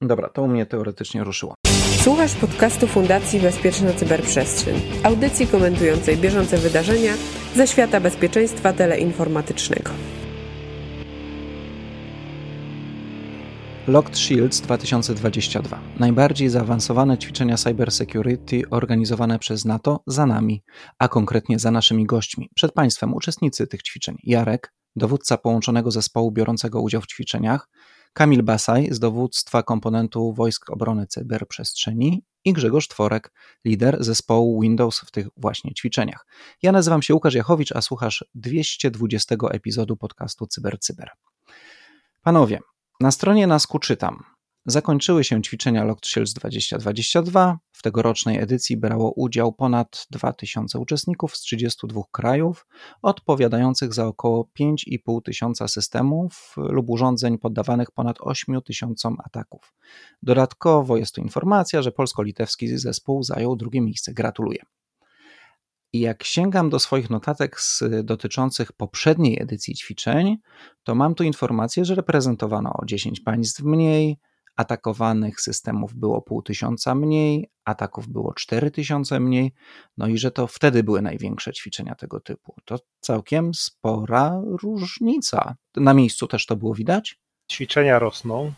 Dobra, to u mnie teoretycznie ruszyło. Słuchasz podcastu Fundacji Bezpieczna Cyberprzestrzeń, audycji komentującej bieżące wydarzenia ze świata bezpieczeństwa teleinformatycznego. Locked Shields 2022. Najbardziej zaawansowane ćwiczenia cybersecurity organizowane przez NATO za nami, a konkretnie za naszymi gośćmi. Przed Państwem uczestnicy tych ćwiczeń Jarek, dowódca połączonego zespołu biorącego udział w ćwiczeniach, Kamil Basaj z dowództwa komponentu Wojsk Obrony Cyberprzestrzeni i Grzegorz Tworek, lider zespołu Windows w tych właśnie ćwiczeniach. Ja nazywam się Łukasz Jachowicz, a słuchasz 220 epizodu podcastu CyberCyber. Panowie, na stronie NASKU czytam. Zakończyły się ćwiczenia Locked Shields 2022. W tegorocznej edycji brało udział ponad 2000 uczestników z 32 krajów, odpowiadających za około 5,5 tysiąca systemów lub urządzeń poddawanych ponad 8 tysiącom ataków. Dodatkowo jest tu informacja, że polsko-litewski zespół zajął drugie miejsce. Gratuluję. I jak sięgam do swoich notatek z, dotyczących poprzedniej edycji ćwiczeń, to mam tu informację, że reprezentowano o 10 państw mniej, atakowanych systemów było pół tysiąca mniej, ataków było 4 tysiące mniej, no i że to wtedy były największe ćwiczenia tego typu. To całkiem spora różnica. Na miejscu też to było widać? Ćwiczenia rosną,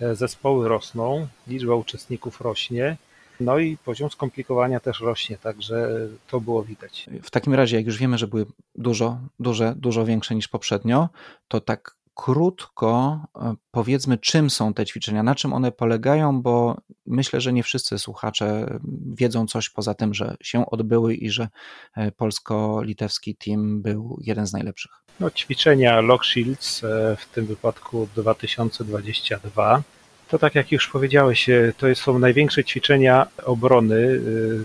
e, zespoły rosną, liczba uczestników rośnie. No i poziom skomplikowania też rośnie, także to było widać. W takim razie, jak już wiemy, że były dużo, duże, dużo większe niż poprzednio, to tak krótko e, powiedzmy, czym są te ćwiczenia, na czym one polegają, bo myślę, że nie wszyscy słuchacze wiedzą coś poza tym, że się odbyły i że e, polsko-litewski team był jeden z najlepszych. No, ćwiczenia Lock Shields, e, w tym wypadku 2022, to tak jak już powiedziałeś, to są największe ćwiczenia obrony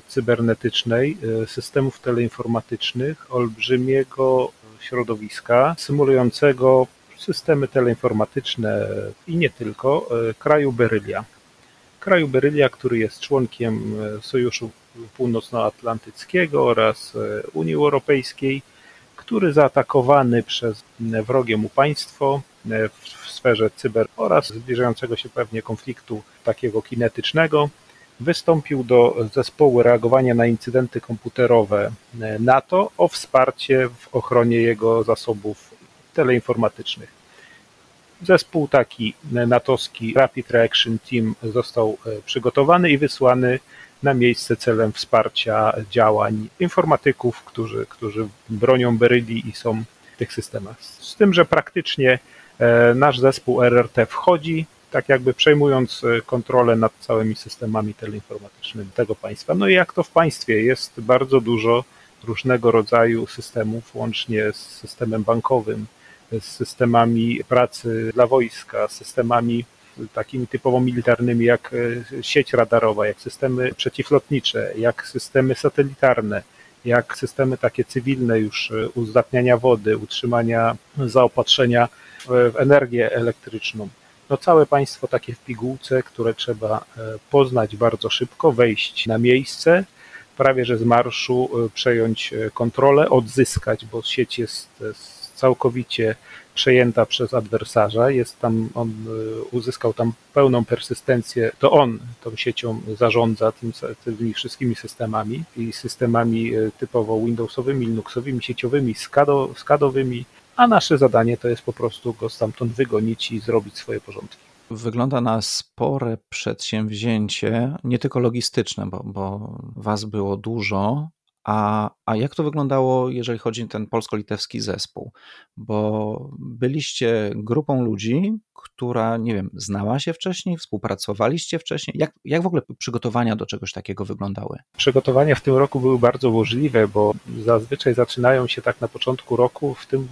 cybernetycznej systemów teleinformatycznych olbrzymiego środowiska, symulującego systemy teleinformatyczne i nie tylko e, kraju Berylia. Kraju Berylia, który jest członkiem e, Sojuszu Północnoatlantyckiego oraz e, Unii Europejskiej, który zaatakowany przez wrogie mu państwo w sferze cyber oraz zbliżającego się pewnie konfliktu takiego kinetycznego, wystąpił do zespołu reagowania na incydenty komputerowe NATO o wsparcie w ochronie jego zasobów teleinformatycznych. Zespół taki natowski Rapid Reaction Team został e, przygotowany i wysłany na miejsce celem wsparcia działań informatyków, którzy, którzy bronią Beryli i są w tych systemach. Z tym, że praktycznie e, nasz zespół RRT wchodzi, tak jakby przejmując e, kontrolę nad całymi systemami teleinformatycznymi tego państwa. No i jak to w państwie jest bardzo dużo różnego rodzaju systemów, łącznie z systemem bankowym, z systemami pracy dla wojska, systemami takimi typowo militarnymi jak e, sieć radarowa, jak systemy przeciwlotnicze, jak systemy satelitarne, jak systemy takie cywilne już e, uzdatniania wody, utrzymania zaopatrzenia w energię elektryczną. No całe państwo takie w pigułce, które trzeba e, poznać bardzo szybko, wejść na miejsce, prawie że z marszu przejąć kontrolę, odzyskać, bo sieć jest całkowicie przejęta przez adwersarza, jest tam, on y, uzyskał tam pełną persystencję, to on tą siecią zarządza tym, tymi wszystkimi systemami i systemami y, typowo Windowsowymi, Linuxowymi, sieciowymi, skado, skadowymi, a nasze zadanie to jest po prostu go stamtąd wygonić i zrobić swoje porządki. Wygląda na spore przedsięwzięcie, nie tylko logistyczne, bo, bo was było dużo, a, a jak to wyglądało, jeżeli chodzi o ten polsko-litewski zespół? Bo byliście grupą ludzi, która, nie wiem, znała się wcześniej, współpracowaliście wcześniej. Jak, jak w ogóle przygotowania do czegoś takiego wyglądały? Przygotowania w tym roku były bardzo możliwe, bo zazwyczaj zaczynają się tak na początku roku, w tym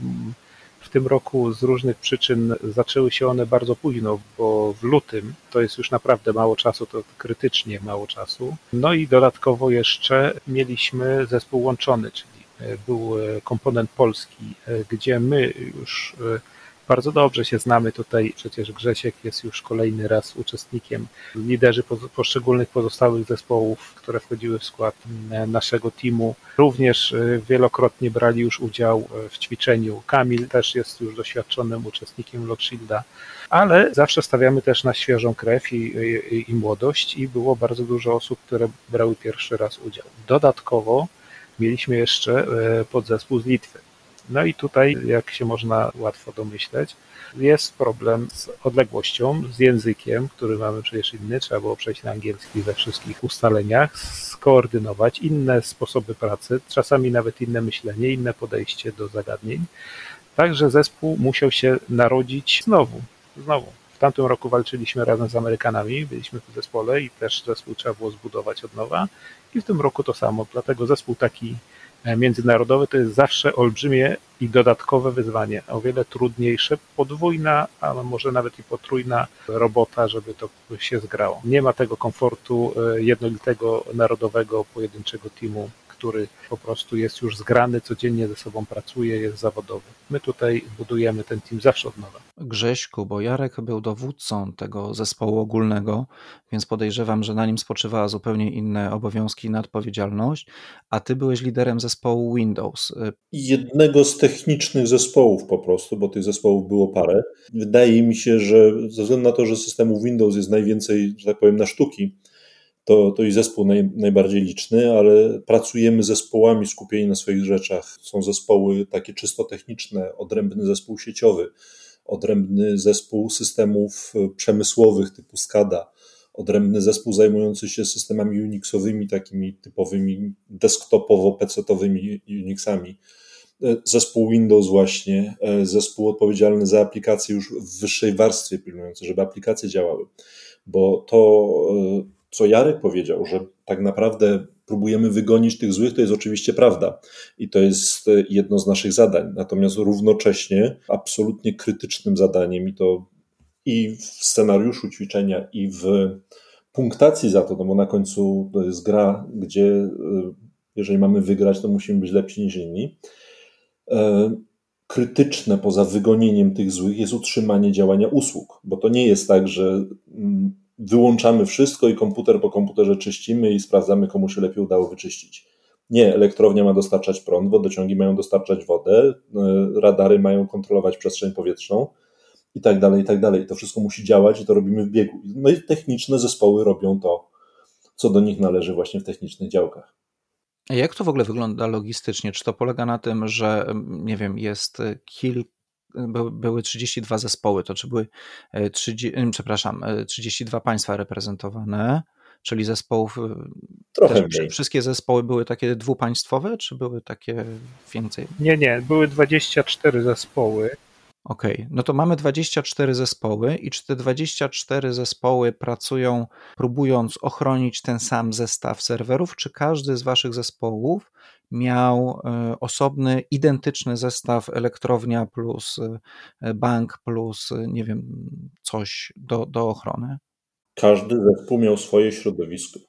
w tym roku z różnych przyczyn zaczęły się one bardzo późno, bo w lutym to jest już naprawdę mało czasu, to krytycznie mało czasu. No i dodatkowo jeszcze mieliśmy zespół łączony, czyli e, był e, komponent polski, e, gdzie my już Bardzo dobrze się znamy tutaj, przecież Grzesiek jest już kolejny raz uczestnikiem. Liderzy poszczególnych pozostałych zespołów, które wchodziły w skład mm, naszego teamu, również y, wielokrotnie brali już udział y, w ćwiczeniu. Kamil też jest już doświadczonym uczestnikiem Lockshielda, ale zawsze stawiamy też na świeżą krew i, i, i młodość i było bardzo dużo osób, które brały pierwszy raz udział. Dodatkowo mieliśmy jeszcze e, podzespół z Litwy. No i tutaj, jak się można łatwo domyśleć, jest problem z odległością, z językiem, który mamy przecież inny, trzeba było przejść na angielski we wszystkich ustaleniach, skoordynować inne sposoby pracy, czasami nawet inne myślenie, inne podejście do zagadnień. Także zespół musiał się narodzić znowu, znowu. W tamtym roku walczyliśmy razem z Amerykanami, byliśmy w zespole i też zespół trzeba było zbudować od nowa. I w tym roku to samo. Dlatego zespół taki międzynarodowy to jest zawsze olbrzymie i dodatkowe wyzwanie, o wiele trudniejsze, podwójna, a może nawet i potrójna robota, żeby to się zgrało. Nie ma tego komfortu e, jednolitego, narodowego, pojedynczego teamu który po prostu jest już zgrany, codziennie ze sobą pracuje, jest zawodowy. My tutaj budujemy ten team zawsze od nowa. Grześku, bo Jarek był dowódcą tego zespołu ogólnego, więc podejrzewam, że na nim spoczywała zupełnie inne obowiązki i nadpowiedzialność, a ty byłeś liderem zespołu Windows. Jednego z technicznych zespołów po prostu, bo tych zespołów było parę. Wydaje mi się, że ze względu na to, że systemów Windows jest najwięcej, że tak powiem, na sztuki, to, to i zespół naj, najbardziej liczny, ale pracujemy zespołami skupieni na swoich rzeczach. Są zespoły takie czysto techniczne, odrębny zespół sieciowy, odrębny zespół systemów e, przemysłowych typu SCADA, odrębny zespół zajmujący się systemami Unixowymi, takimi typowymi desktopowo-pecetowymi Unixami. E, zespół Windows właśnie, e, zespół odpowiedzialny za aplikacje już w wyższej warstwie pilnujący, żeby aplikacje działały, bo to co Jarek powiedział, że tak naprawdę próbujemy wygonić tych złych, to jest oczywiście prawda i to jest e, jedno z naszych zadań. Natomiast równocześnie absolutnie krytycznym zadaniem i to i w scenariuszu ćwiczenia, i w punktacji za to, no bo na końcu to jest gra, gdzie e, jeżeli mamy wygrać, to musimy być lepsi niż inni. E, krytyczne poza wygonieniem tych złych jest utrzymanie działania usług, bo to nie jest tak, że mm, wyłączamy wszystko i komputer po komputerze czyścimy i sprawdzamy, komu się lepiej udało wyczyścić. Nie, elektrownia ma dostarczać prąd, wodociągi mają dostarczać wodę, e, radary mają kontrolować przestrzeń powietrzną i tak dalej, i tak dalej. To wszystko musi działać i to robimy w biegu. No i techniczne zespoły robią to, co do nich należy właśnie w technicznych działkach. Jak to w ogóle wygląda logistycznie? Czy to polega na tym, że nie wiem, jest kilka były 32 zespoły, to czy były 30, e, przepraszam, 32 e, państwa reprezentowane, czyli zespołów. E, Trochę mniej. Wszystkie zespoły były takie dwupaństwowe, czy były takie więcej? Nie, nie, były 24 zespoły. Okej, okay. no to mamy 24 zespoły i czy te 24 zespoły pracują próbując ochronić ten sam zestaw serwerów, czy każdy z waszych zespołów miał e, osobny, identyczny zestaw elektrownia plus e, bank plus e, nie wiem, coś do, do ochrony? Każdy zespół miał swoje środowisko.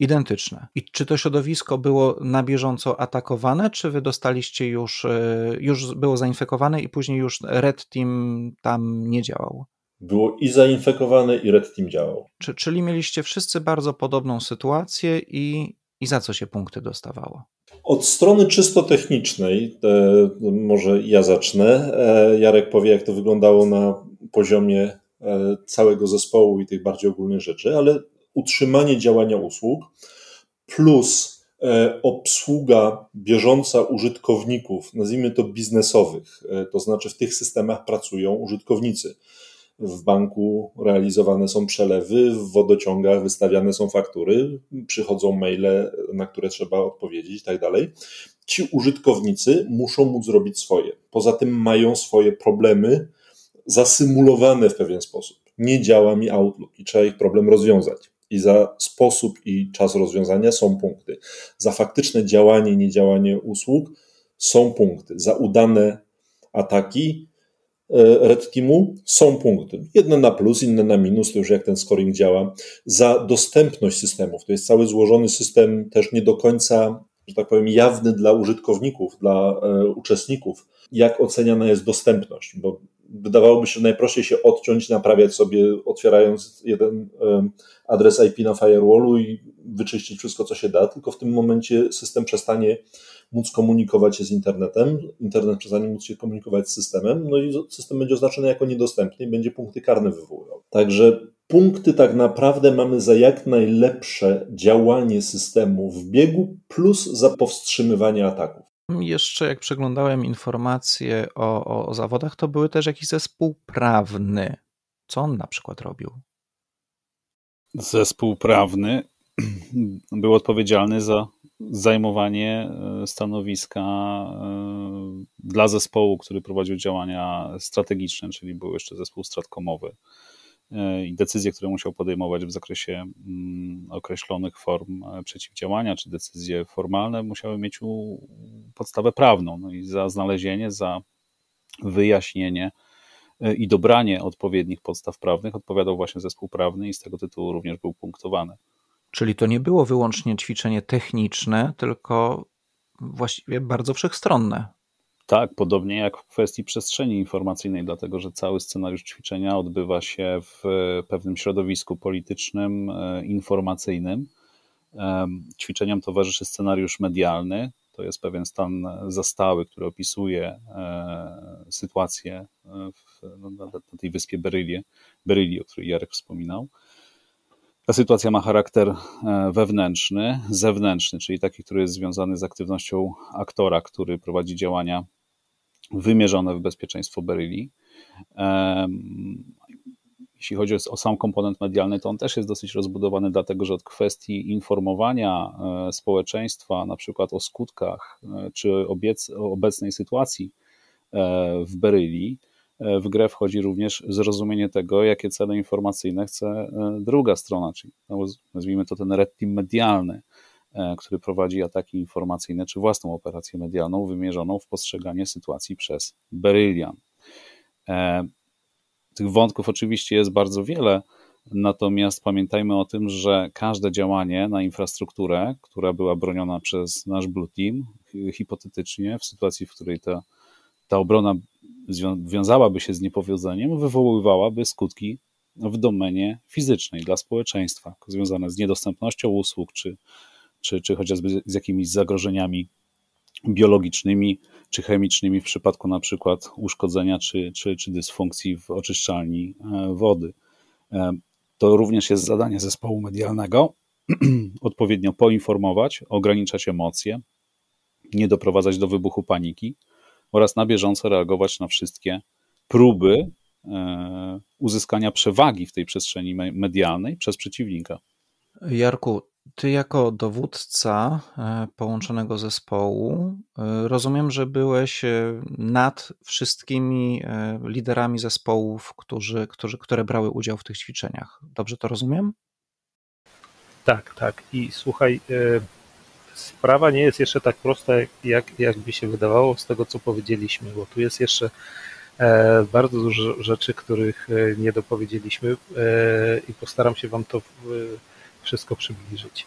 Identyczne. I czy to środowisko było na bieżąco atakowane, czy wy dostaliście już, już było zainfekowane i później już Red Team tam nie działał? Było i zainfekowane, i Red Team działał. Czy, czyli mieliście wszyscy bardzo podobną sytuację i, i za co się punkty dostawało? Od strony czysto technicznej, e, może ja zacznę. E, Jarek powie, jak to wyglądało na poziomie e, całego zespołu i tych bardziej ogólnych rzeczy, ale utrzymanie działania usług plus obsługa bieżąca użytkowników, nazwijmy to biznesowych, to znaczy w tych systemach pracują użytkownicy w banku realizowane są przelewy, w wodociągach wystawiane są faktury, przychodzą maile, na które trzeba odpowiedzieć i tak dalej. Ci użytkownicy muszą móc zrobić swoje. Poza tym mają swoje problemy zasymulowane w pewien sposób. Nie działa mi Outlook i trzeba ich problem rozwiązać. I za sposób i czas rozwiązania są punkty. Za faktyczne działanie, niedziałanie usług są punkty. Za udane ataki Red Teamu są punkty. Jedne na plus, inne na minus, to już jak ten scoring działa. Za dostępność systemów, to jest cały złożony system, też nie do końca, że tak powiem, jawny dla użytkowników, dla e, uczestników, jak oceniana jest dostępność, bo wydawałoby się najprościej się odciąć, naprawiać sobie, otwierając jeden adres IP na firewallu i wyczyścić wszystko, co się da, tylko w tym momencie system przestanie móc komunikować się z internetem, internet przestanie móc się komunikować z systemem, no i system będzie oznaczony jako niedostępny i będzie punkty karne wywoływał. Także punkty tak naprawdę mamy za jak najlepsze działanie systemu w biegu plus za powstrzymywanie ataków. Jeszcze jak przeglądałem informacje o, o, o zawodach, to były też jakiś zespół prawny. Co on na przykład robił? Zespół prawny był odpowiedzialny za zajmowanie e, stanowiska e, dla zespołu, który prowadził działania strategiczne, czyli był jeszcze zespół stratkomowy i decyzje, które musiał podejmować w zakresie mm, określonych form przeciwdziałania, czy decyzje formalne, musiały mieć podstawę prawną. No i za znalezienie, za wyjaśnienie i dobranie odpowiednich podstaw prawnych odpowiadał właśnie zespół prawny i z tego tytułu również był punktowany. Czyli to nie było wyłącznie ćwiczenie techniczne, tylko właściwie bardzo wszechstronne. Tak, podobnie jak w kwestii przestrzeni informacyjnej, dlatego że cały scenariusz ćwiczenia odbywa się w pewnym środowisku politycznym, e, informacyjnym. Ćwiczeniom towarzyszy scenariusz medialny, to jest pewien stan zastały, który opisuje e, sytuację e, w, no, na, tej wyspie Berylie, Beryli, o której Jarek wspominał. Ta sytuacja ma charakter e, wewnętrzny, zewnętrzny, czyli taki, który jest związany z aktywnością aktora, który prowadzi działania wymierzone w bezpieczeństwo Beryli. Jeśli chodzi o sam komponent medialny, to on też jest dosyć rozbudowany, dlatego że od kwestii informowania e, społeczeństwa, na przykład o skutkach e, czy obecnej sytuacji w Beryli, w grę wchodzi również zrozumienie tego, jakie cele informacyjne chce e, druga strona, czyli no, nazwijmy to ten red team medialny, e, który prowadzi ataki informacyjne czy własną operację medialną wymierzoną w postrzeganie sytuacji przez Berylian. E, tych wątków oczywiście jest bardzo wiele, natomiast pamiętajmy o tym, że każde działanie na infrastrukturę, która była broniona przez nasz Blue Team, hipotetycznie, w sytuacji, w której ta, ta obrona wiązałaby się z niepowodzeniem, wywoływałaby skutki w domenie fizycznej dla społeczeństwa, związane z niedostępnością usług, czy, czy, czy chociażby z jakimiś zagrożeniami biologicznymi czy chemicznymi w przypadku na przykład uszkodzenia czy, czy, czy dysfunkcji w oczyszczalni e, wody. E, to również jest zadanie zespołu medialnego odpowiednio poinformować, ograniczać emocje, nie doprowadzać do wybuchu paniki, oraz na bieżąco reagować na wszystkie próby e, uzyskania przewagi w tej przestrzeni medialnej przez przeciwnika. Jarku, ty jako dowódca e, połączonego zespołu, e, rozumiem, że byłeś nad wszystkimi liderami zespołów, którzy, którzy, które brały udział w tych ćwiczeniach. Dobrze to rozumiem? Tak, tak. I słuchaj, sprawa nie jest jeszcze tak prosta, jak, jak by się wydawało z tego, co powiedzieliśmy, bo tu jest jeszcze e, bardzo dużo rzeczy, których e, nie dopowiedzieliśmy e, i postaram się Wam to wszystko przybliżyć.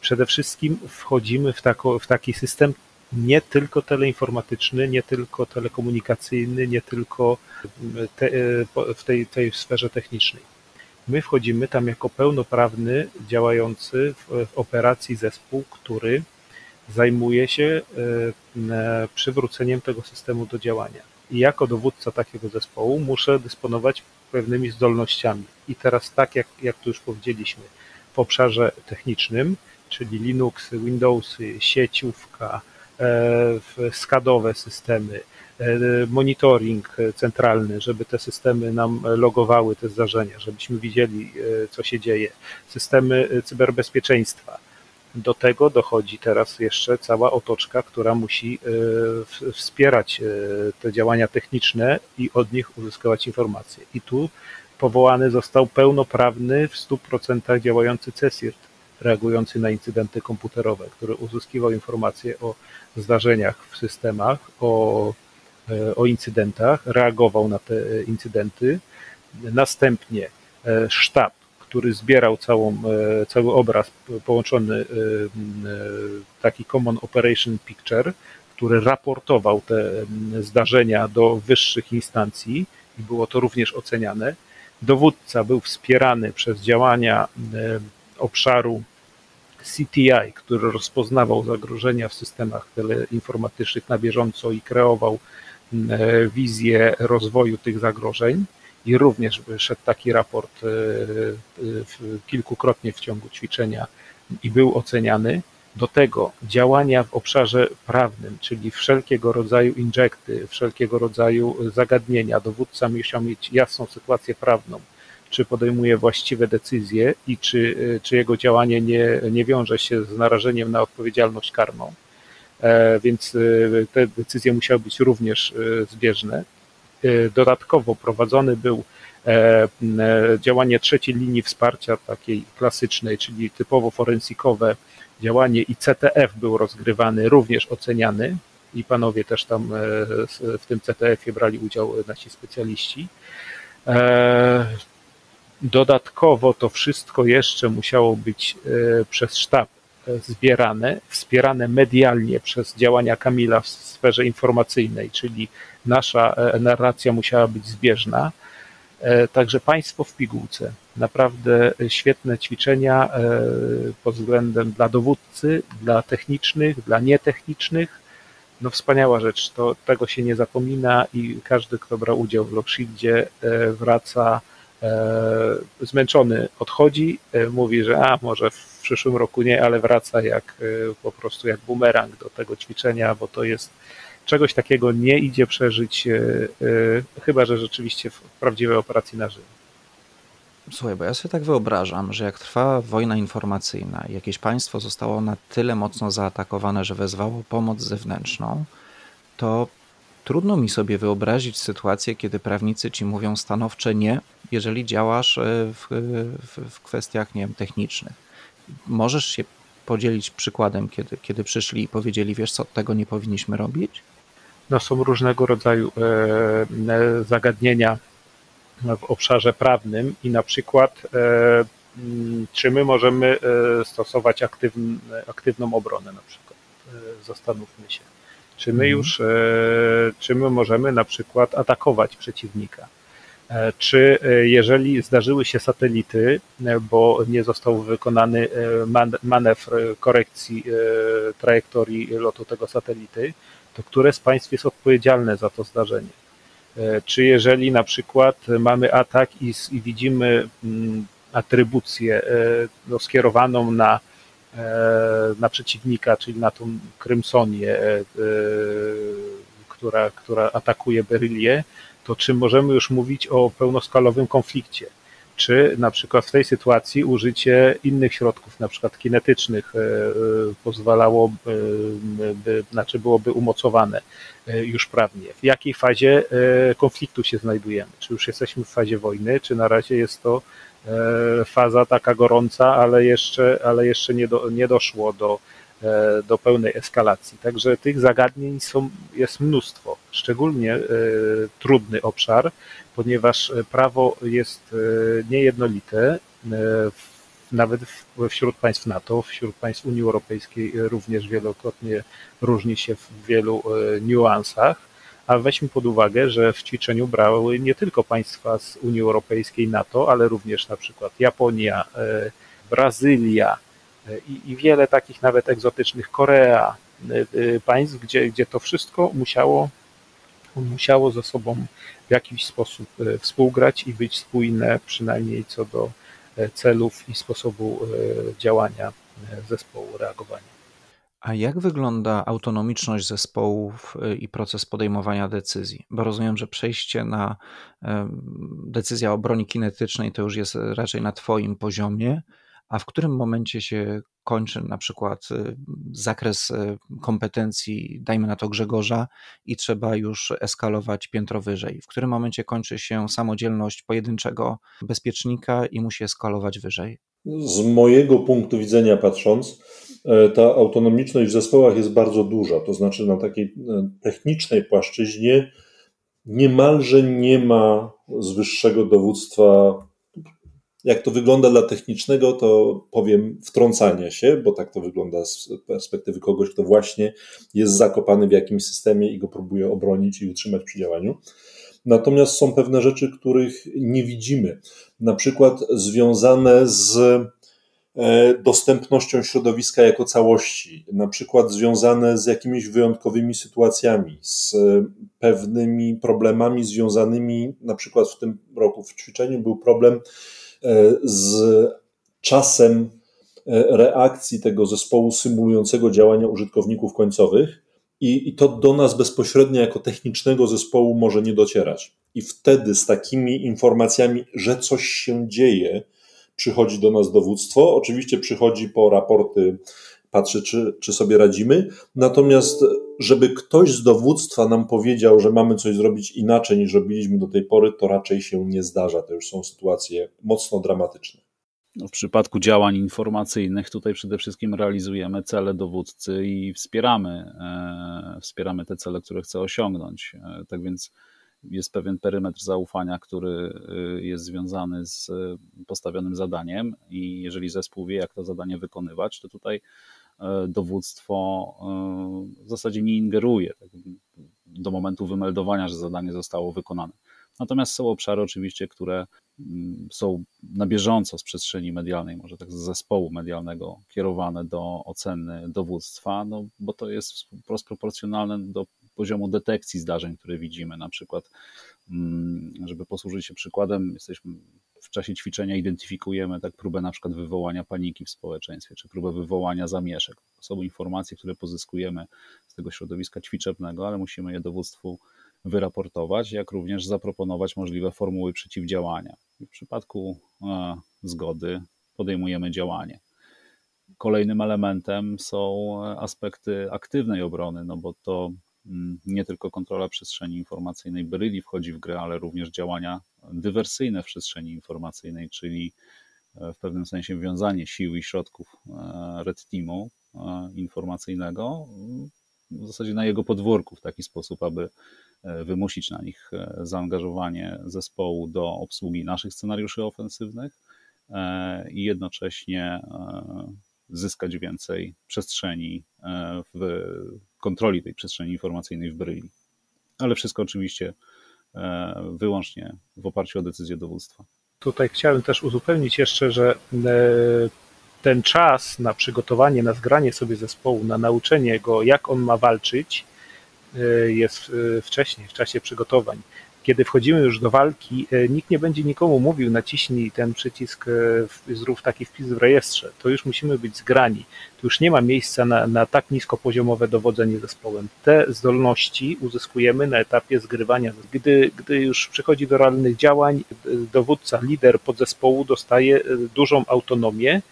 Przede wszystkim wchodzimy w, tako, w taki system nie tylko teleinformatyczny, nie tylko telekomunikacyjny, nie tylko te, w tej, tej sferze technicznej My wchodzimy tam jako pełnoprawny, działający w, w operacji zespół, który zajmuje się e, przywróceniem tego systemu do działania. I jako dowódca takiego zespołu muszę dysponować pewnymi zdolnościami. I teraz tak, jak, jak tu już powiedzieliśmy, w technicznym, czyli Linux, Windowsy, sieciówka, e, skadowe systemy, E, monitoring centralny, żeby te systemy nam logowały te zdarzenia, żebyśmy widzieli, e, co się dzieje, systemy cyberbezpieczeństwa. Do tego dochodzi teraz jeszcze cała otoczka, która musi wspierać te działania techniczne i od nich uzyskiwać informacje. I tu powołany został pełnoprawny, w 100% działający CESIRT, reagujący na incydenty komputerowe, który uzyskiwał informacje o zdarzeniach w systemach, o E, o incydentach, reagował na te incydenty. Następnie e, sztab, który zbierał całą, e, cały obraz połączony, taki Common Operation Picture, który raportował te zdarzenia do wyższych instancji i było to również oceniane. Dowódca był wspierany przez działania obszaru CTI, który rozpoznawał zagrożenia w systemach teleinformatycznych na bieżąco i kreował wizję rozwoju tych zagrożeń. I również szedł taki raport kilkukrotnie w ciągu ćwiczenia i był oceniany. Do tego działania w obszarze prawnym, czyli wszelkiego rodzaju injekty, wszelkiego rodzaju zagadnienia. Dowódca musiał mieć jasną sytuację prawną, czy podejmuje właściwe decyzje i czy, czy jego działanie nie, nie wiąże się z narażeniem na odpowiedzialność karną. E, więc e, te decyzje musiały być również e, zbieżne. Dodatkowo prowadzony był działanie trzeciej linii wsparcia, takiej klasycznej, czyli typowo forensikowe działanie i CTF był rozgrywany, również oceniany i panowie też tam w tym CTF-ie brali udział nasi specjaliści. Dodatkowo to wszystko jeszcze musiało być przez sztab zbierane, wspierane medialnie przez działania Kamila w sferze informacyjnej, czyli nasza e, narracja musiała być zbieżna. E, także państwo w pigułce. Naprawdę świetne ćwiczenia e, pod względem dla dowódcy, dla technicznych, dla nietechnicznych. No wspaniała rzecz, to, tego się nie zapomina i każdy, kto brał udział w Lockshieldzie wraca zmęczony, odchodzi, mówi, że a może w przyszłym roku nie, ale wraca jak po prostu jak bumerang do tego ćwiczenia, bo to jest czegoś takiego nie idzie przeżyć, y, y, chyba że rzeczywiście w prawdziwej operacji na żywo. Słuchaj, bo ja sobie tak wyobrażam, że jak trwa wojna informacyjna i jakieś państwo zostało na tyle mocno zaatakowane, że wezwało pomoc zewnętrzną, to trudno mi sobie wyobrazić sytuację, kiedy prawnicy ci mówią stanowcze nie, jeżeli działasz w, w, w kwestiach nie wiem, technicznych możesz się podzielić przykładem, kiedy, kiedy przyszli i powiedzieli, wiesz co, tego nie powinniśmy robić? No są różnego rodzaju e, e, zagadnienia w obszarze prawnym i na przykład e, czy my możemy stosować aktywn, aktywną obronę na przykład. Zastanówmy się. Czy my mhm. już, czy my możemy na przykład atakować przeciwnika? E, czy e, jeżeli zdarzyły się satelity, e, bo nie został wykonany manewr korekcji trajektorii lotu tego satelity, to które z państw jest odpowiedzialne za to zdarzenie? Czy jeżeli na przykład mamy atak i, widzimy mm, atrybucję no, skierowaną na, na przeciwnika, czyli na tą Krymsonię, która, która atakuje Berylię, to czy możemy już mówić o pełnoskalowym konflikcie? Czy na przykład w tej sytuacji użycie innych środków, na przykład kinetycznych, e, e, pozwalało, by, znaczy byłoby umocowane e, już prawnie? W jakiej fazie konfliktu się znajdujemy? Czy już jesteśmy w fazie wojny, czy na razie jest to faza taka gorąca, ale jeszcze, ale jeszcze nie, do, nie doszło do E, do pełnej eskalacji. Także tych zagadnień są, jest mnóstwo, szczególnie e, trudny obszar, ponieważ prawo jest e, niejednolite, nawet wśród państw NATO, wśród państw Unii Europejskiej również wielokrotnie różni się w wielu niuansach, a weźmy pod uwagę, że w ćwiczeniu brały nie tylko państwa z Unii Europejskiej NATO, ale również na przykład Japonia, Brazylia, i, i wiele takich nawet egzotycznych, Korea, y, y, państw, gdzie, gdzie to wszystko musiało, musiało ze sobą w jakiś sposób współgrać i być spójne, przynajmniej co do celów i sposobu działania zespołu reagowania. A jak wygląda autonomiczność zespołów i proces podejmowania decyzji? Bo rozumiem, że przejście na decyzja o broni kinetycznej to już jest raczej na Twoim poziomie, a w którym momencie się kończy na przykład y, zakres y, kompetencji, dajmy na to Grzegorza, i trzeba już eskalować piętro wyżej? W którym momencie kończy się samodzielność pojedynczego bezpiecznika i musi eskalować wyżej? Z mojego punktu widzenia patrząc, e, ta autonomiczność w zespołach jest bardzo duża. To znaczy, na takiej e, technicznej płaszczyźnie niemalże nie ma z wyższego dowództwa jak to wygląda dla technicznego, to powiem wtrącania się, bo tak to wygląda z perspektywy kogoś, kto właśnie jest zakopany w jakimś systemie i go próbuje obronić i utrzymać przy działaniu. natomiast są pewne rzeczy, których nie widzimy, na przykład związane z e, dostępnością środowiska jako całości, na przykład związane z jakimiś wyjątkowymi sytuacjami, z pewnymi problemami związanymi, na przykład w tym roku w ćwiczeniu był problem e, z czasem e, reakcji tego zespołu symulującego działania użytkowników końcowych i, i to do nas bezpośrednio jako technicznego zespołu może nie docierać. I wtedy z takimi informacjami, że coś się dzieje, przychodzi do nas dowództwo. Oczywiście przychodzi po raporty, patrzy, czy, czy sobie radzimy. Natomiast, żeby ktoś z dowództwa nam powiedział, że mamy coś zrobić inaczej niż robiliśmy do tej pory, to raczej się nie zdarza. To już są sytuacje mocno dramatyczne. No, w przypadku działań informacyjnych tutaj przede wszystkim realizujemy cele dowódcy i wspieramy, e, wspieramy te cele, które chce osiągnąć. E, tak więc jest pewien perymetr zaufania, który e, jest związany z postawionym zadaniem i jeżeli zespół wie, jak to zadanie wykonywać, to tutaj dowództwo w zasadzie nie ingeruje tak, do momentu wymeldowania, że zadanie zostało wykonane. Natomiast są obszary oczywiście, które mm, są na bieżąco z przestrzeni medialnej, może tak z zespołu medialnego kierowane do oceny dowództwa, no bo to jest wprost proporcjonalne do poziomu detekcji zdarzeń, które widzimy. Na przykład, mm, żeby posłużyć się przykładem, jesteśmy w czasie ćwiczenia identyfikujemy tak próbę na przykład wywołania paniki w społeczeństwie, czy próbę wywołania zamieszek. To są informacje, które pozyskujemy z tego środowiska ćwiczebnego, ale musimy je dowództwu wyraportować, jak również zaproponować możliwe formuły przeciwdziałania. W przypadku e, zgody podejmujemy działanie. Kolejnym elementem są aspekty aktywnej obrony, no bo to nie tylko kontrola przestrzeni informacyjnej Beryli wchodzi w grę, ale również działania dywersyjne w przestrzeni informacyjnej, czyli e, w pewnym sensie wiązanie sił i środków e, Red Teamu informacyjnego w zasadzie na jego podwórku w taki sposób, aby E, wymusić na nich e, zaangażowanie zespołu do obsługi naszych scenariuszy ofensywnych e, i jednocześnie zyskać więcej przestrzeni w kontroli tej przestrzeni informacyjnej w Bryli. Ale wszystko oczywiście wyłącznie w oparciu o decyzję dowództwa. Tutaj chciałem też uzupełnić jeszcze, że ten czas na przygotowanie, na zgranie sobie zespołu, na nauczenie go, jak on ma walczyć, E, jest e, wcześniej, w czasie przygotowań. Kiedy wchodzimy już do walki, e, nikt nie będzie nikomu mówił, naciśnij ten przycisk, zrób taki wpis w rejestrze. To już musimy być zgrani. Tu już nie ma miejsca na, na tak niskopoziomowe dowodzenie zespołem. Te zdolności uzyskujemy na etapie zgrywania. Gdy, gdy już przychodzi do realnych działań, dowódca, lider podzespołu dostaje dużą autonomię,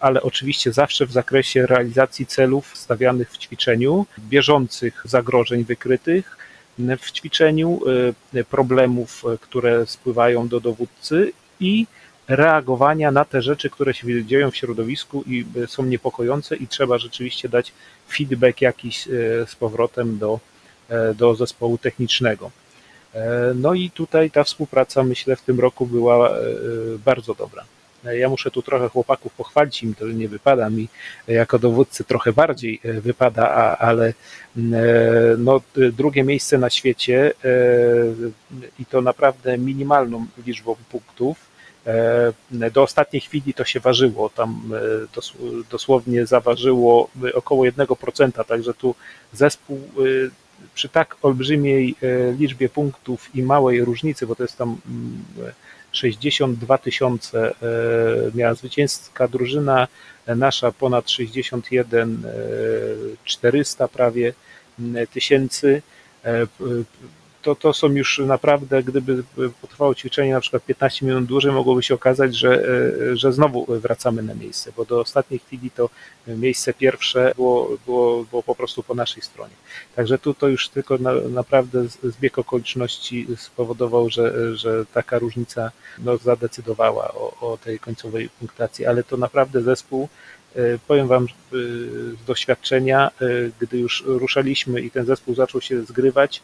ale oczywiście zawsze w zakresie realizacji celów stawianych w ćwiczeniu, bieżących zagrożeń wykrytych w ćwiczeniu, e, problemów, e, które spływają do dowódcy i reagowania na te rzeczy, które się dzieją w środowisku i e, są niepokojące i trzeba rzeczywiście dać feedback jakiś z powrotem do, do zespołu technicznego. No i tutaj ta współpraca myślę w tym roku była bardzo dobra. Ja muszę tu trochę chłopaków pochwalić, im to nie wypada mi jako dowódcy trochę bardziej e, wypada, ale mm, e, no, drugie miejsce na świecie e, i to naprawdę minimalną liczbą punktów. Do ostatniej chwili to się ważyło, tam dosłownie zaważyło około 1%, także tu zespół przy tak olbrzymiej liczbie punktów i małej różnicy, bo to jest tam mm, 62 tysiące e, miała zwycięska drużyna, nasza ponad 61 400 e, prawie tysięcy e, to, to są już naprawdę, gdyby potrwało ćwiczenie na przykład 15 minut dłużej, mogłoby się okazać, że, e, że znowu wracamy na miejsce, bo do ostatniej chwili to miejsce pierwsze było, było, było po prostu po naszej stronie. Także tu to już tylko na, naprawdę zbieg okoliczności spowodował, że, że taka różnica no, zadecydowała o, o tej końcowej punktacji, ale to naprawdę zespół e, Powiem Wam e, z doświadczenia, gdy już ruszaliśmy i ten zespół zaczął się zgrywać,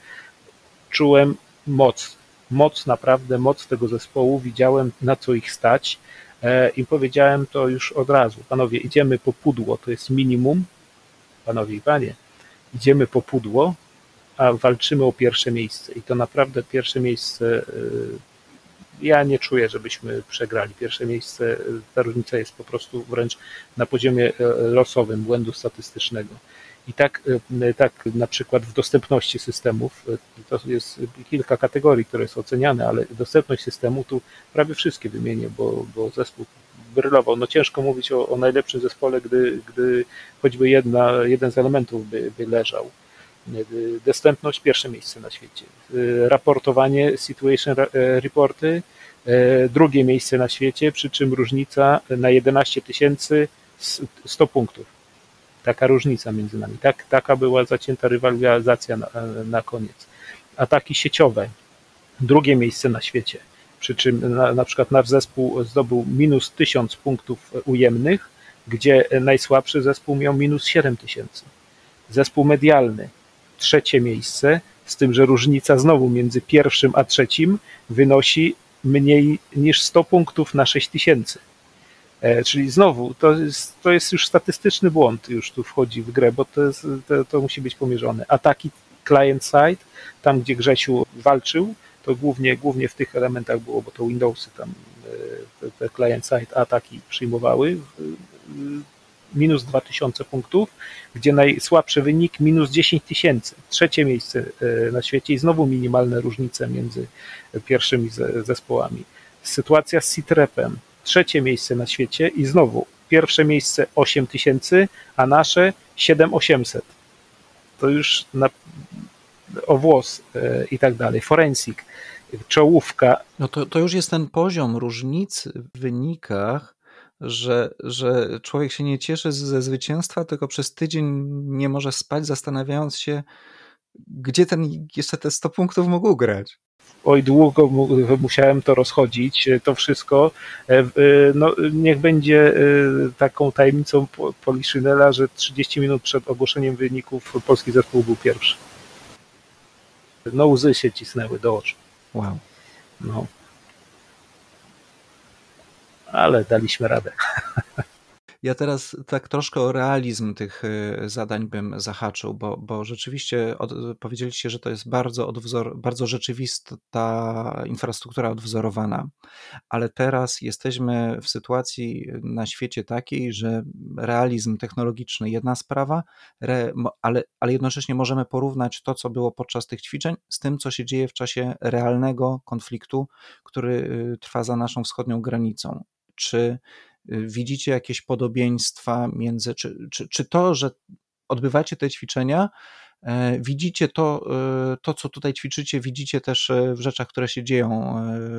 czułem moc, moc naprawdę, moc tego zespołu, widziałem na co ich stać e, i powiedziałem to już od razu, panowie, idziemy po pudło, to jest minimum, panowie i panie, idziemy po pudło a walczymy o pierwsze miejsce. I to naprawdę pierwsze miejsce ja nie czuję, żebyśmy przegrali. Pierwsze miejsce, ta różnica jest po prostu wręcz na poziomie losowym błędu statystycznego. I tak, e, tak na przykład w dostępności systemów, e, to jest kilka kategorii, które są oceniane, ale dostępność systemu tu prawie wszystkie wymienię, bo, bo zespół brylował. No ciężko mówić o, o najlepszym zespole, gdy, gdy choćby jedna, jeden z elementów by, by leżał. E, dostępność pierwsze miejsce na świecie. Raportowanie, situation reporty, drugie miejsce na świecie, przy czym różnica na 11 tysięcy 100 punktów Taka różnica między nami. Tak, taka była zacięta rywalizacja na, na koniec. Ataki sieciowe. Drugie miejsce na świecie. Przy czym na, na przykład nasz zespół zdobył minus 1000 punktów ujemnych, gdzie najsłabszy zespół miał minus 7000. Zespół medialny. Trzecie miejsce, z tym, że różnica znowu między pierwszym a trzecim wynosi mniej niż 100 punktów na 6000. E, czyli znowu, to jest, to jest już statystyczny błąd, już tu wchodzi w grę, bo to, jest, to, to musi być pomierzone. Ataki client-side, tam gdzie Grzesiu walczył, to głównie, głównie w tych elementach było, bo to Windowsy tam e, te, te client-side ataki przyjmowały, minus 2000 punktów, gdzie najsłabszy wynik minus 10 tysięcy. Trzecie miejsce e, na świecie i znowu minimalne różnice między pierwszymi zespołami. Sytuacja z Citrepem, trzecie miejsce na świecie i znowu pierwsze miejsce 8 tysięcy, a nasze 7800. To już na, o włos e, i tak dalej. Forensik, czołówka. No to, to już jest ten poziom różnicy w wynikach, że, że człowiek się nie cieszy ze zwycięstwa, tylko przez tydzień nie może spać, zastanawiając się, gdzie ten jeszcze te 100 punktów mógł grać oj długo musiałem to rozchodzić, e, to wszystko. E, e, no, niech będzie taką tajemnicą Poliszynela, że 30 minut przed ogłoszeniem wyników polski zespół był pierwszy. No łzy się cisnęły do oczu. Wow. No. Ale daliśmy radę. Ja teraz tak troszkę o realizm tych y, zadań bym zahaczył, bo, bo rzeczywiście od, powiedzieliście, że to jest bardzo, odwzor, bardzo rzeczywista infrastruktura odwzorowana, ale teraz jesteśmy w sytuacji na świecie takiej, że realizm technologiczny jedna sprawa, re, ale, ale jednocześnie możemy porównać to, co było podczas tych ćwiczeń, z tym, co się dzieje w czasie realnego konfliktu, który y, trwa za naszą wschodnią granicą. Czy widzicie jakieś podobieństwa między, czy, czy, czy to, że odbywacie te ćwiczenia, e, widzicie to, e, to, co tutaj ćwiczycie, widzicie też e, w rzeczach, które się dzieją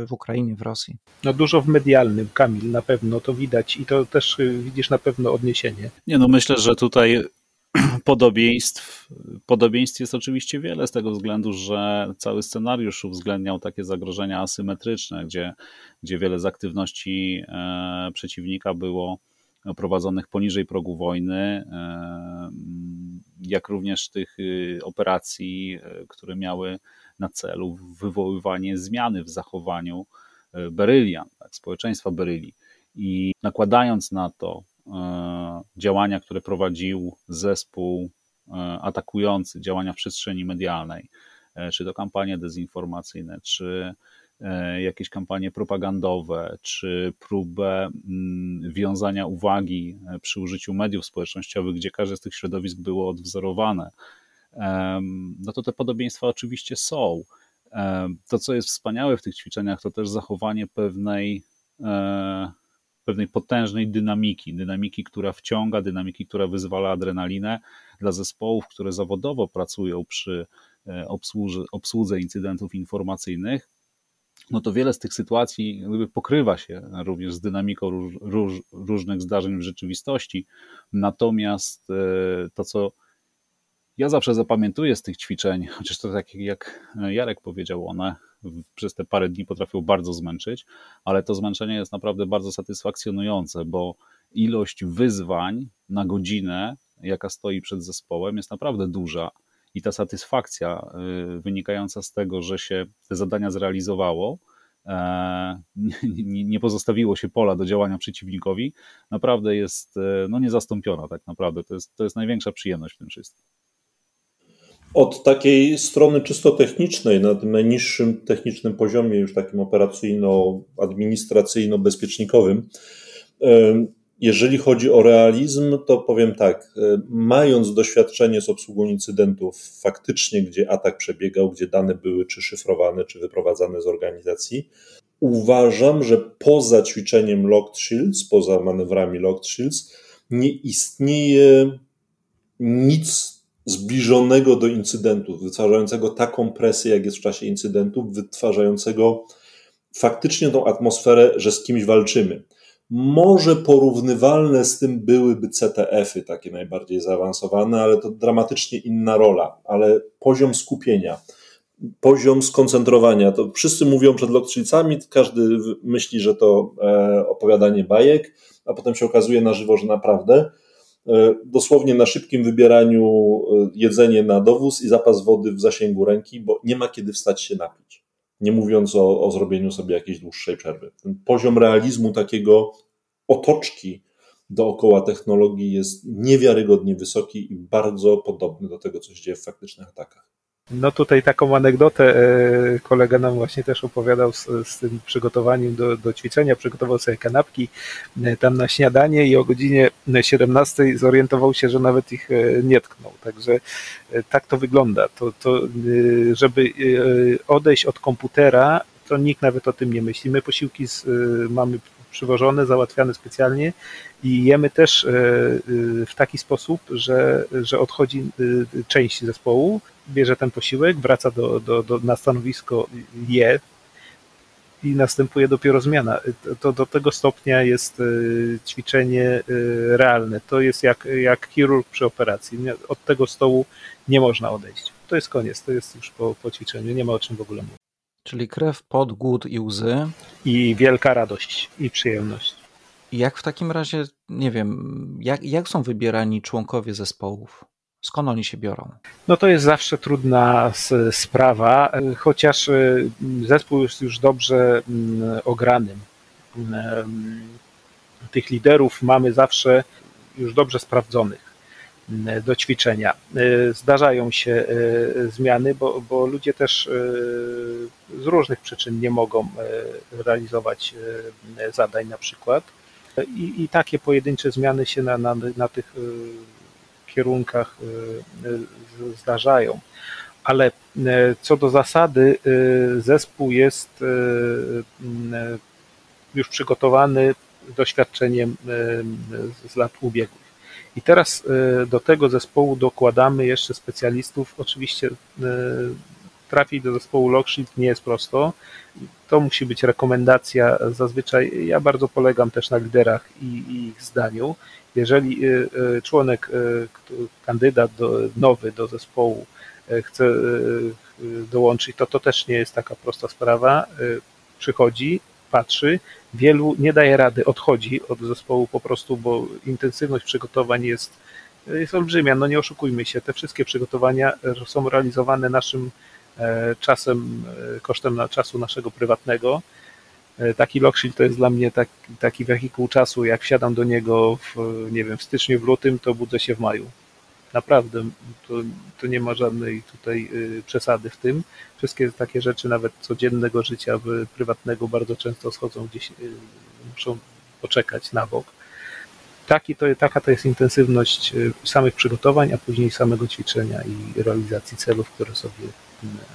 w Ukrainie, w Rosji? No dużo w medialnym, Kamil, na pewno to widać i to też widzisz na pewno odniesienie. Nie, no myślę, że tutaj podobieństw, podobieństw jest oczywiście wiele z tego względu, że cały scenariusz uwzględniał takie zagrożenia asymetryczne, gdzie, gdzie wiele z aktywności e, przeciwnika było prowadzonych poniżej progu wojny, e, jak również tych y, operacji, e, które miały na celu wywoływanie zmiany w zachowaniu berylian, tak, społeczeństwa beryli. I nakładając na to działania, które prowadził zespół e, atakujący, działania w przestrzeni medialnej, e, czy to kampanie dezinformacyjne, czy jakieś kampanie propagandowe, czy próbę mm, wiązania uwagi przy użyciu mediów społecznościowych, gdzie każde z tych środowisk było odwzorowane, no to te podobieństwa oczywiście są. To, co jest wspaniałe w tych ćwiczeniach, to też zachowanie pewnej pewnej potężnej dynamiki, dynamiki, która wciąga, dynamiki, która wyzwala adrenalinę dla zespołów, które zawodowo pracują przy e, obsłudze, obsłudze incydentów informacyjnych, no to wiele z tych sytuacji pokrywa się również z dynamiką róż, róż, różnych zdarzeń w rzeczywistości. Natomiast e, to, co ja zawsze zapamiętuję z tych ćwiczeń, chociaż to tak jak Jarek powiedział, one przez te parę dni potrafią bardzo zmęczyć, ale to zmęczenie jest naprawdę bardzo satysfakcjonujące, bo ilość wyzwań na godzinę, jaka stoi przed zespołem, jest naprawdę duża. I ta satysfakcja y, wynikająca z tego, że się te zadania zrealizowało, e, nie pozostawiło się pola do działania przeciwnikowi, naprawdę jest e, no, niezastąpiona tak naprawdę. To jest, to jest największa przyjemność w tym wszystkim. Od takiej strony czysto technicznej, na tym najniższym technicznym poziomie, już takim operacyjno-administracyjno-bezpiecznikowym, jeżeli chodzi o realizm, to powiem tak, mając doświadczenie z obsługą incydentów faktycznie, gdzie atak przebiegał, gdzie dane były czy szyfrowane, czy wyprowadzane z organizacji, uważam, że poza ćwiczeniem Locked Shields, poza manewrami Locked Shields, nie istnieje nic zbliżonego do incydentów, wytwarzającego taką presję, jak jest w czasie incydentów, wytwarzającego faktycznie tą atmosferę, że z kimś walczymy. Może porównywalne z tym byłyby CTF-y, takie najbardziej zaawansowane, ale to dramatycznie inna rola, ale poziom skupienia, poziom skoncentrowania. To wszyscy mówią przed lokcicami, każdy myśli, że to e, opowiadanie bajek, a potem się okazuje na żywo, że naprawdę dosłownie na szybkim wybieraniu e, jedzenie na dowóz i zapas wody w zasięgu ręki, bo nie ma kiedy wstać się napić. Nie mówiąc o, o zrobieniu sobie jakiejś dłuższej przerwy. Ten poziom realizmu takiego otoczki dookoła technologii jest niewiarygodnie wysoki i bardzo podobny do tego, co się dzieje w faktycznych atakach. No tutaj taką anegdotę e, kolega nam właśnie też opowiadał z, z tym przygotowaniem do, do ćwiczenia, przygotował sobie kanapki e, tam na śniadanie i o godzinie 17 zorientował się, że nawet ich e, nie tknął. Także tak to wygląda. To, to, żeby odejść od komputera, to nikt nawet o tym nie myśli. My posiłki z, mamy przywożone, załatwiane specjalnie i jemy też w taki sposób, że, że odchodzi część zespołu, bierze ten posiłek, wraca do, do, do, na stanowisko, je i następuje dopiero zmiana. To do tego stopnia jest ćwiczenie realne. To jest jak, jak chirurg przy operacji. Od tego stołu nie można odejść. To jest koniec, to jest już po, po ćwiczeniu, nie ma o czym w ogóle mówić. Czyli krew, pot, głód i łzy. I wielka radość i przyjemność. Jak w takim razie, nie wiem, jak, jak są wybierani członkowie zespołów? Skąd oni się biorą? No to jest zawsze trudna sprawa, chociaż y, zespół jest już dobrze mm, ogranym. Mm, tych liderów mamy zawsze już dobrze sprawdzonych do ćwiczenia. Y, zdarzają się y, zmiany, bo, bo ludzie też z różnych przyczyn nie mogą realizować zadań na przykład. I, i takie pojedyncze zmiany się na, na, na tych kierunkach zdarzają. Ale co do zasady, zespół jest już przygotowany doświadczeniem z lat ubiegłych. I teraz do tego zespołu dokładamy jeszcze specjalistów. Oczywiście trafić do zespołu Lockshield nie jest prosto. To musi być rekomendacja. Zazwyczaj ja bardzo polegam też na liderach i, i ich zdaniu jeżeli y, y, członek, y, kandydat do, nowy do zespołu chce dołączyć, to to też nie jest taka prosta sprawa. Przychodzi, patrzy, wielu nie daje rady, odchodzi od zespołu po prostu, bo intensywność przygotowań jest, jest olbrzymia. No nie oszukujmy się, te wszystkie przygotowania są realizowane naszym e, czasem, e, kosztem czasu naszego prywatnego E, taki Lockshield to jest dla mnie tak, taki wehikuł czasu. Jak wsiadam do niego w, nie wiem, w styczniu, w lutym, to budzę się w maju. Naprawdę, to, nie ma żadnej tutaj y, przesady w tym. Wszystkie takie rzeczy, nawet codziennego życia prywatnego, bardzo często schodzą gdzieś, y, muszą poczekać na bok. Taki to, taka to jest intensywność y, samych przygotowań, a później samego ćwiczenia i realizacji celów, które sobie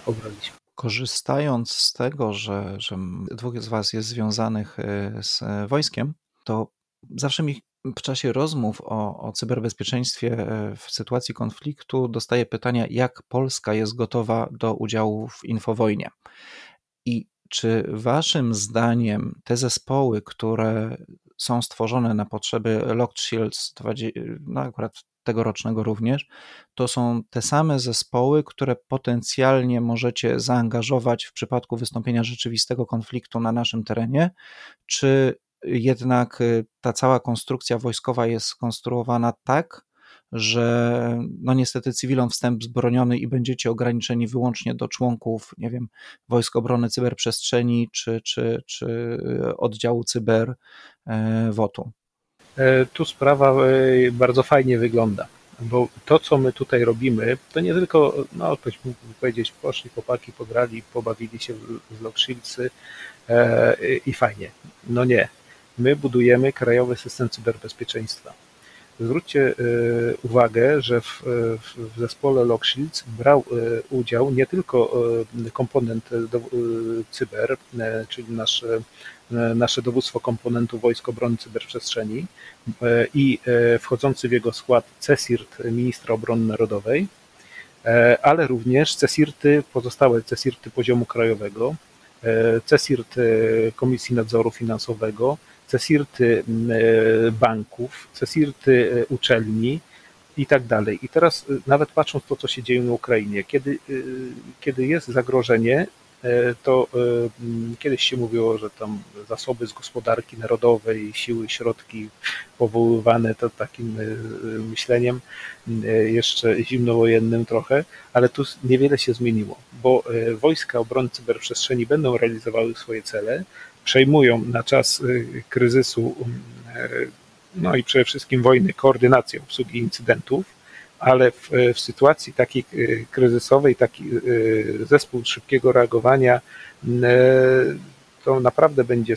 obraliśmy. Korzystając z tego, że, że dwóch z Was jest związanych z wojskiem, to zawsze mi w czasie rozmów o, o cyberbezpieczeństwie y, w sytuacji konfliktu dostaję pytania, jak Polska jest gotowa do udziału w infowojnie. I czy Waszym zdaniem te zespoły, które są stworzone na potrzeby Locked Shields, no akurat tegorocznego również, to są te same zespoły, które potencjalnie możecie zaangażować w przypadku wystąpienia rzeczywistego konfliktu na naszym terenie, czy jednak y, ta cała konstrukcja wojskowa jest skonstruowana tak, że no niestety cywilom wstęp zbroniony i będziecie ograniczeni wyłącznie do członków, nie wiem, Wojsk Obrony Cyberprzestrzeni czy, czy, czy y, oddziału cyber e, WOT-u. E, tu sprawa e, bardzo fajnie wygląda. bo to, co my tutaj robimy, to nie tylko, no ktoś mógł powiedzieć, poszli chłopaki, pograli, pobawili się w Lockshieldsy e, i fajnie. No nie. My budujemy krajowy system cyberbezpieczeństwa. Zwróćcie e, uwagę, że w, w zespole Lockshields brał e, udział nie tylko e, komponent cyber, czyli nasz, nasze dowództwo komponentu Wojsk Obrony Cyberprzestrzeni i wchodzący w jego skład CESIRT ministra obrony narodowej, ale również CESIRTy, pozostałe CESIRTy poziomu krajowego, CESIRT Komisji Nadzoru Finansowego, CESIRTy e, banków, CESIRTy e, uczelni i tak dalej. I teraz e, nawet patrząc to, co się dzieje na Ukrainie, kiedy, kiedy jest zagrożenie, to kiedyś się mówiło, że tam zasoby z gospodarki narodowej, siły, środki powoływane to takim myśleniem jeszcze zimnowojennym trochę, ale tu niewiele się zmieniło, bo wojska obrony cyberprzestrzeni będą realizowały swoje cele, przejmują na czas y, kryzysu, y, no i przede wszystkim wojny, koordynację obsługi incydentów, ale w, w sytuacji takiej y, kryzysowej, taki zespół szybkiego reagowania, to naprawdę będzie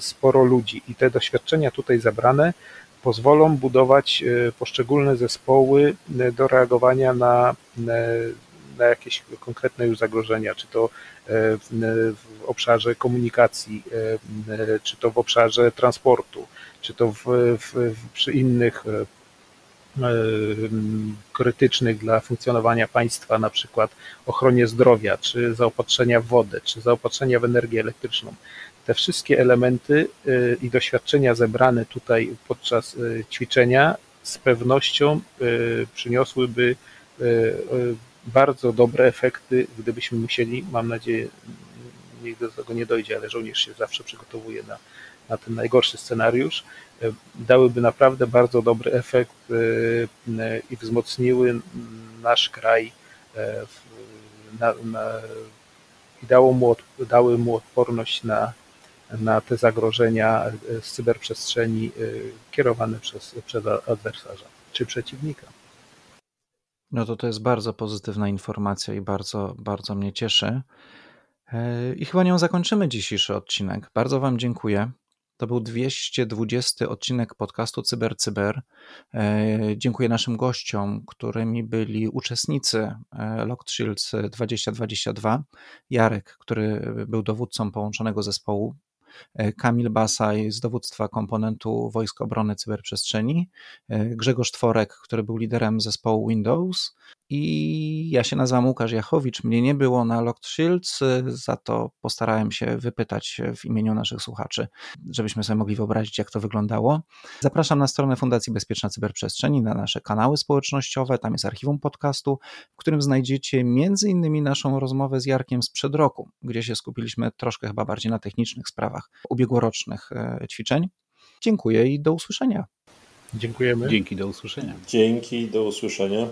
sporo ludzi. I te doświadczenia tutaj zabrane pozwolą budować poszczególne zespoły do reagowania na, na jakieś konkretne już zagrożenia, czy to e, w obszarze komunikacji, e, czy to w obszarze transportu, czy to w, w, przy innych e, krytycznych dla funkcjonowania państwa, na przykład ochronie zdrowia, czy zaopatrzenia w wodę, czy zaopatrzenia w energię elektryczną. Te wszystkie elementy i doświadczenia zebrane tutaj podczas ćwiczenia z pewnością przyniosłyby bardzo dobre efekty, gdybyśmy musieli, mam nadzieję, nigdy do tego nie dojdzie, ale żołnierz się zawsze przygotowuje na, na ten najgorszy scenariusz, e, dałyby naprawdę bardzo dobry efekt e, i wzmocniły nasz kraj e, na, na, i dało mu, dały mu odporność na, na te zagrożenia z cyberprzestrzeni kierowane przez, przez adwersarza czy przeciwnika. No to to jest bardzo pozytywna informacja i bardzo, bardzo mnie cieszy. E, I chyba nią zakończymy dzisiejszy odcinek. Bardzo Wam dziękuję. To był 220 odcinek podcastu CyberCyber. Cyber. E, dziękuję naszym gościom, którymi byli uczestnicy Locked Shields 2022. Jarek, który był dowódcą połączonego zespołu Kamil Basaj z dowództwa komponentu Wojsk Obrony Cyberprzestrzeni, e, Grzegorz Tworek, który był liderem zespołu Windows i ja się nazywam Łukasz Jachowicz. Mnie nie było na Locked Shields, za to postarałem się wypytać w imieniu naszych słuchaczy, żebyśmy sobie mogli wyobrazić, jak to wyglądało. Zapraszam na stronę Fundacji Bezpieczna Cyberprzestrzeni, na nasze kanały społecznościowe. Tam jest archiwum podcastu, w którym znajdziecie między innymi naszą rozmowę z Jarkiem sprzed roku, gdzie się skupiliśmy troszkę chyba bardziej na technicznych sprawach ubiegłorocznych e, ćwiczeń. Dziękuję i do usłyszenia. Dziękujemy. Dzięki, do usłyszenia. Dzięki, do usłyszenia.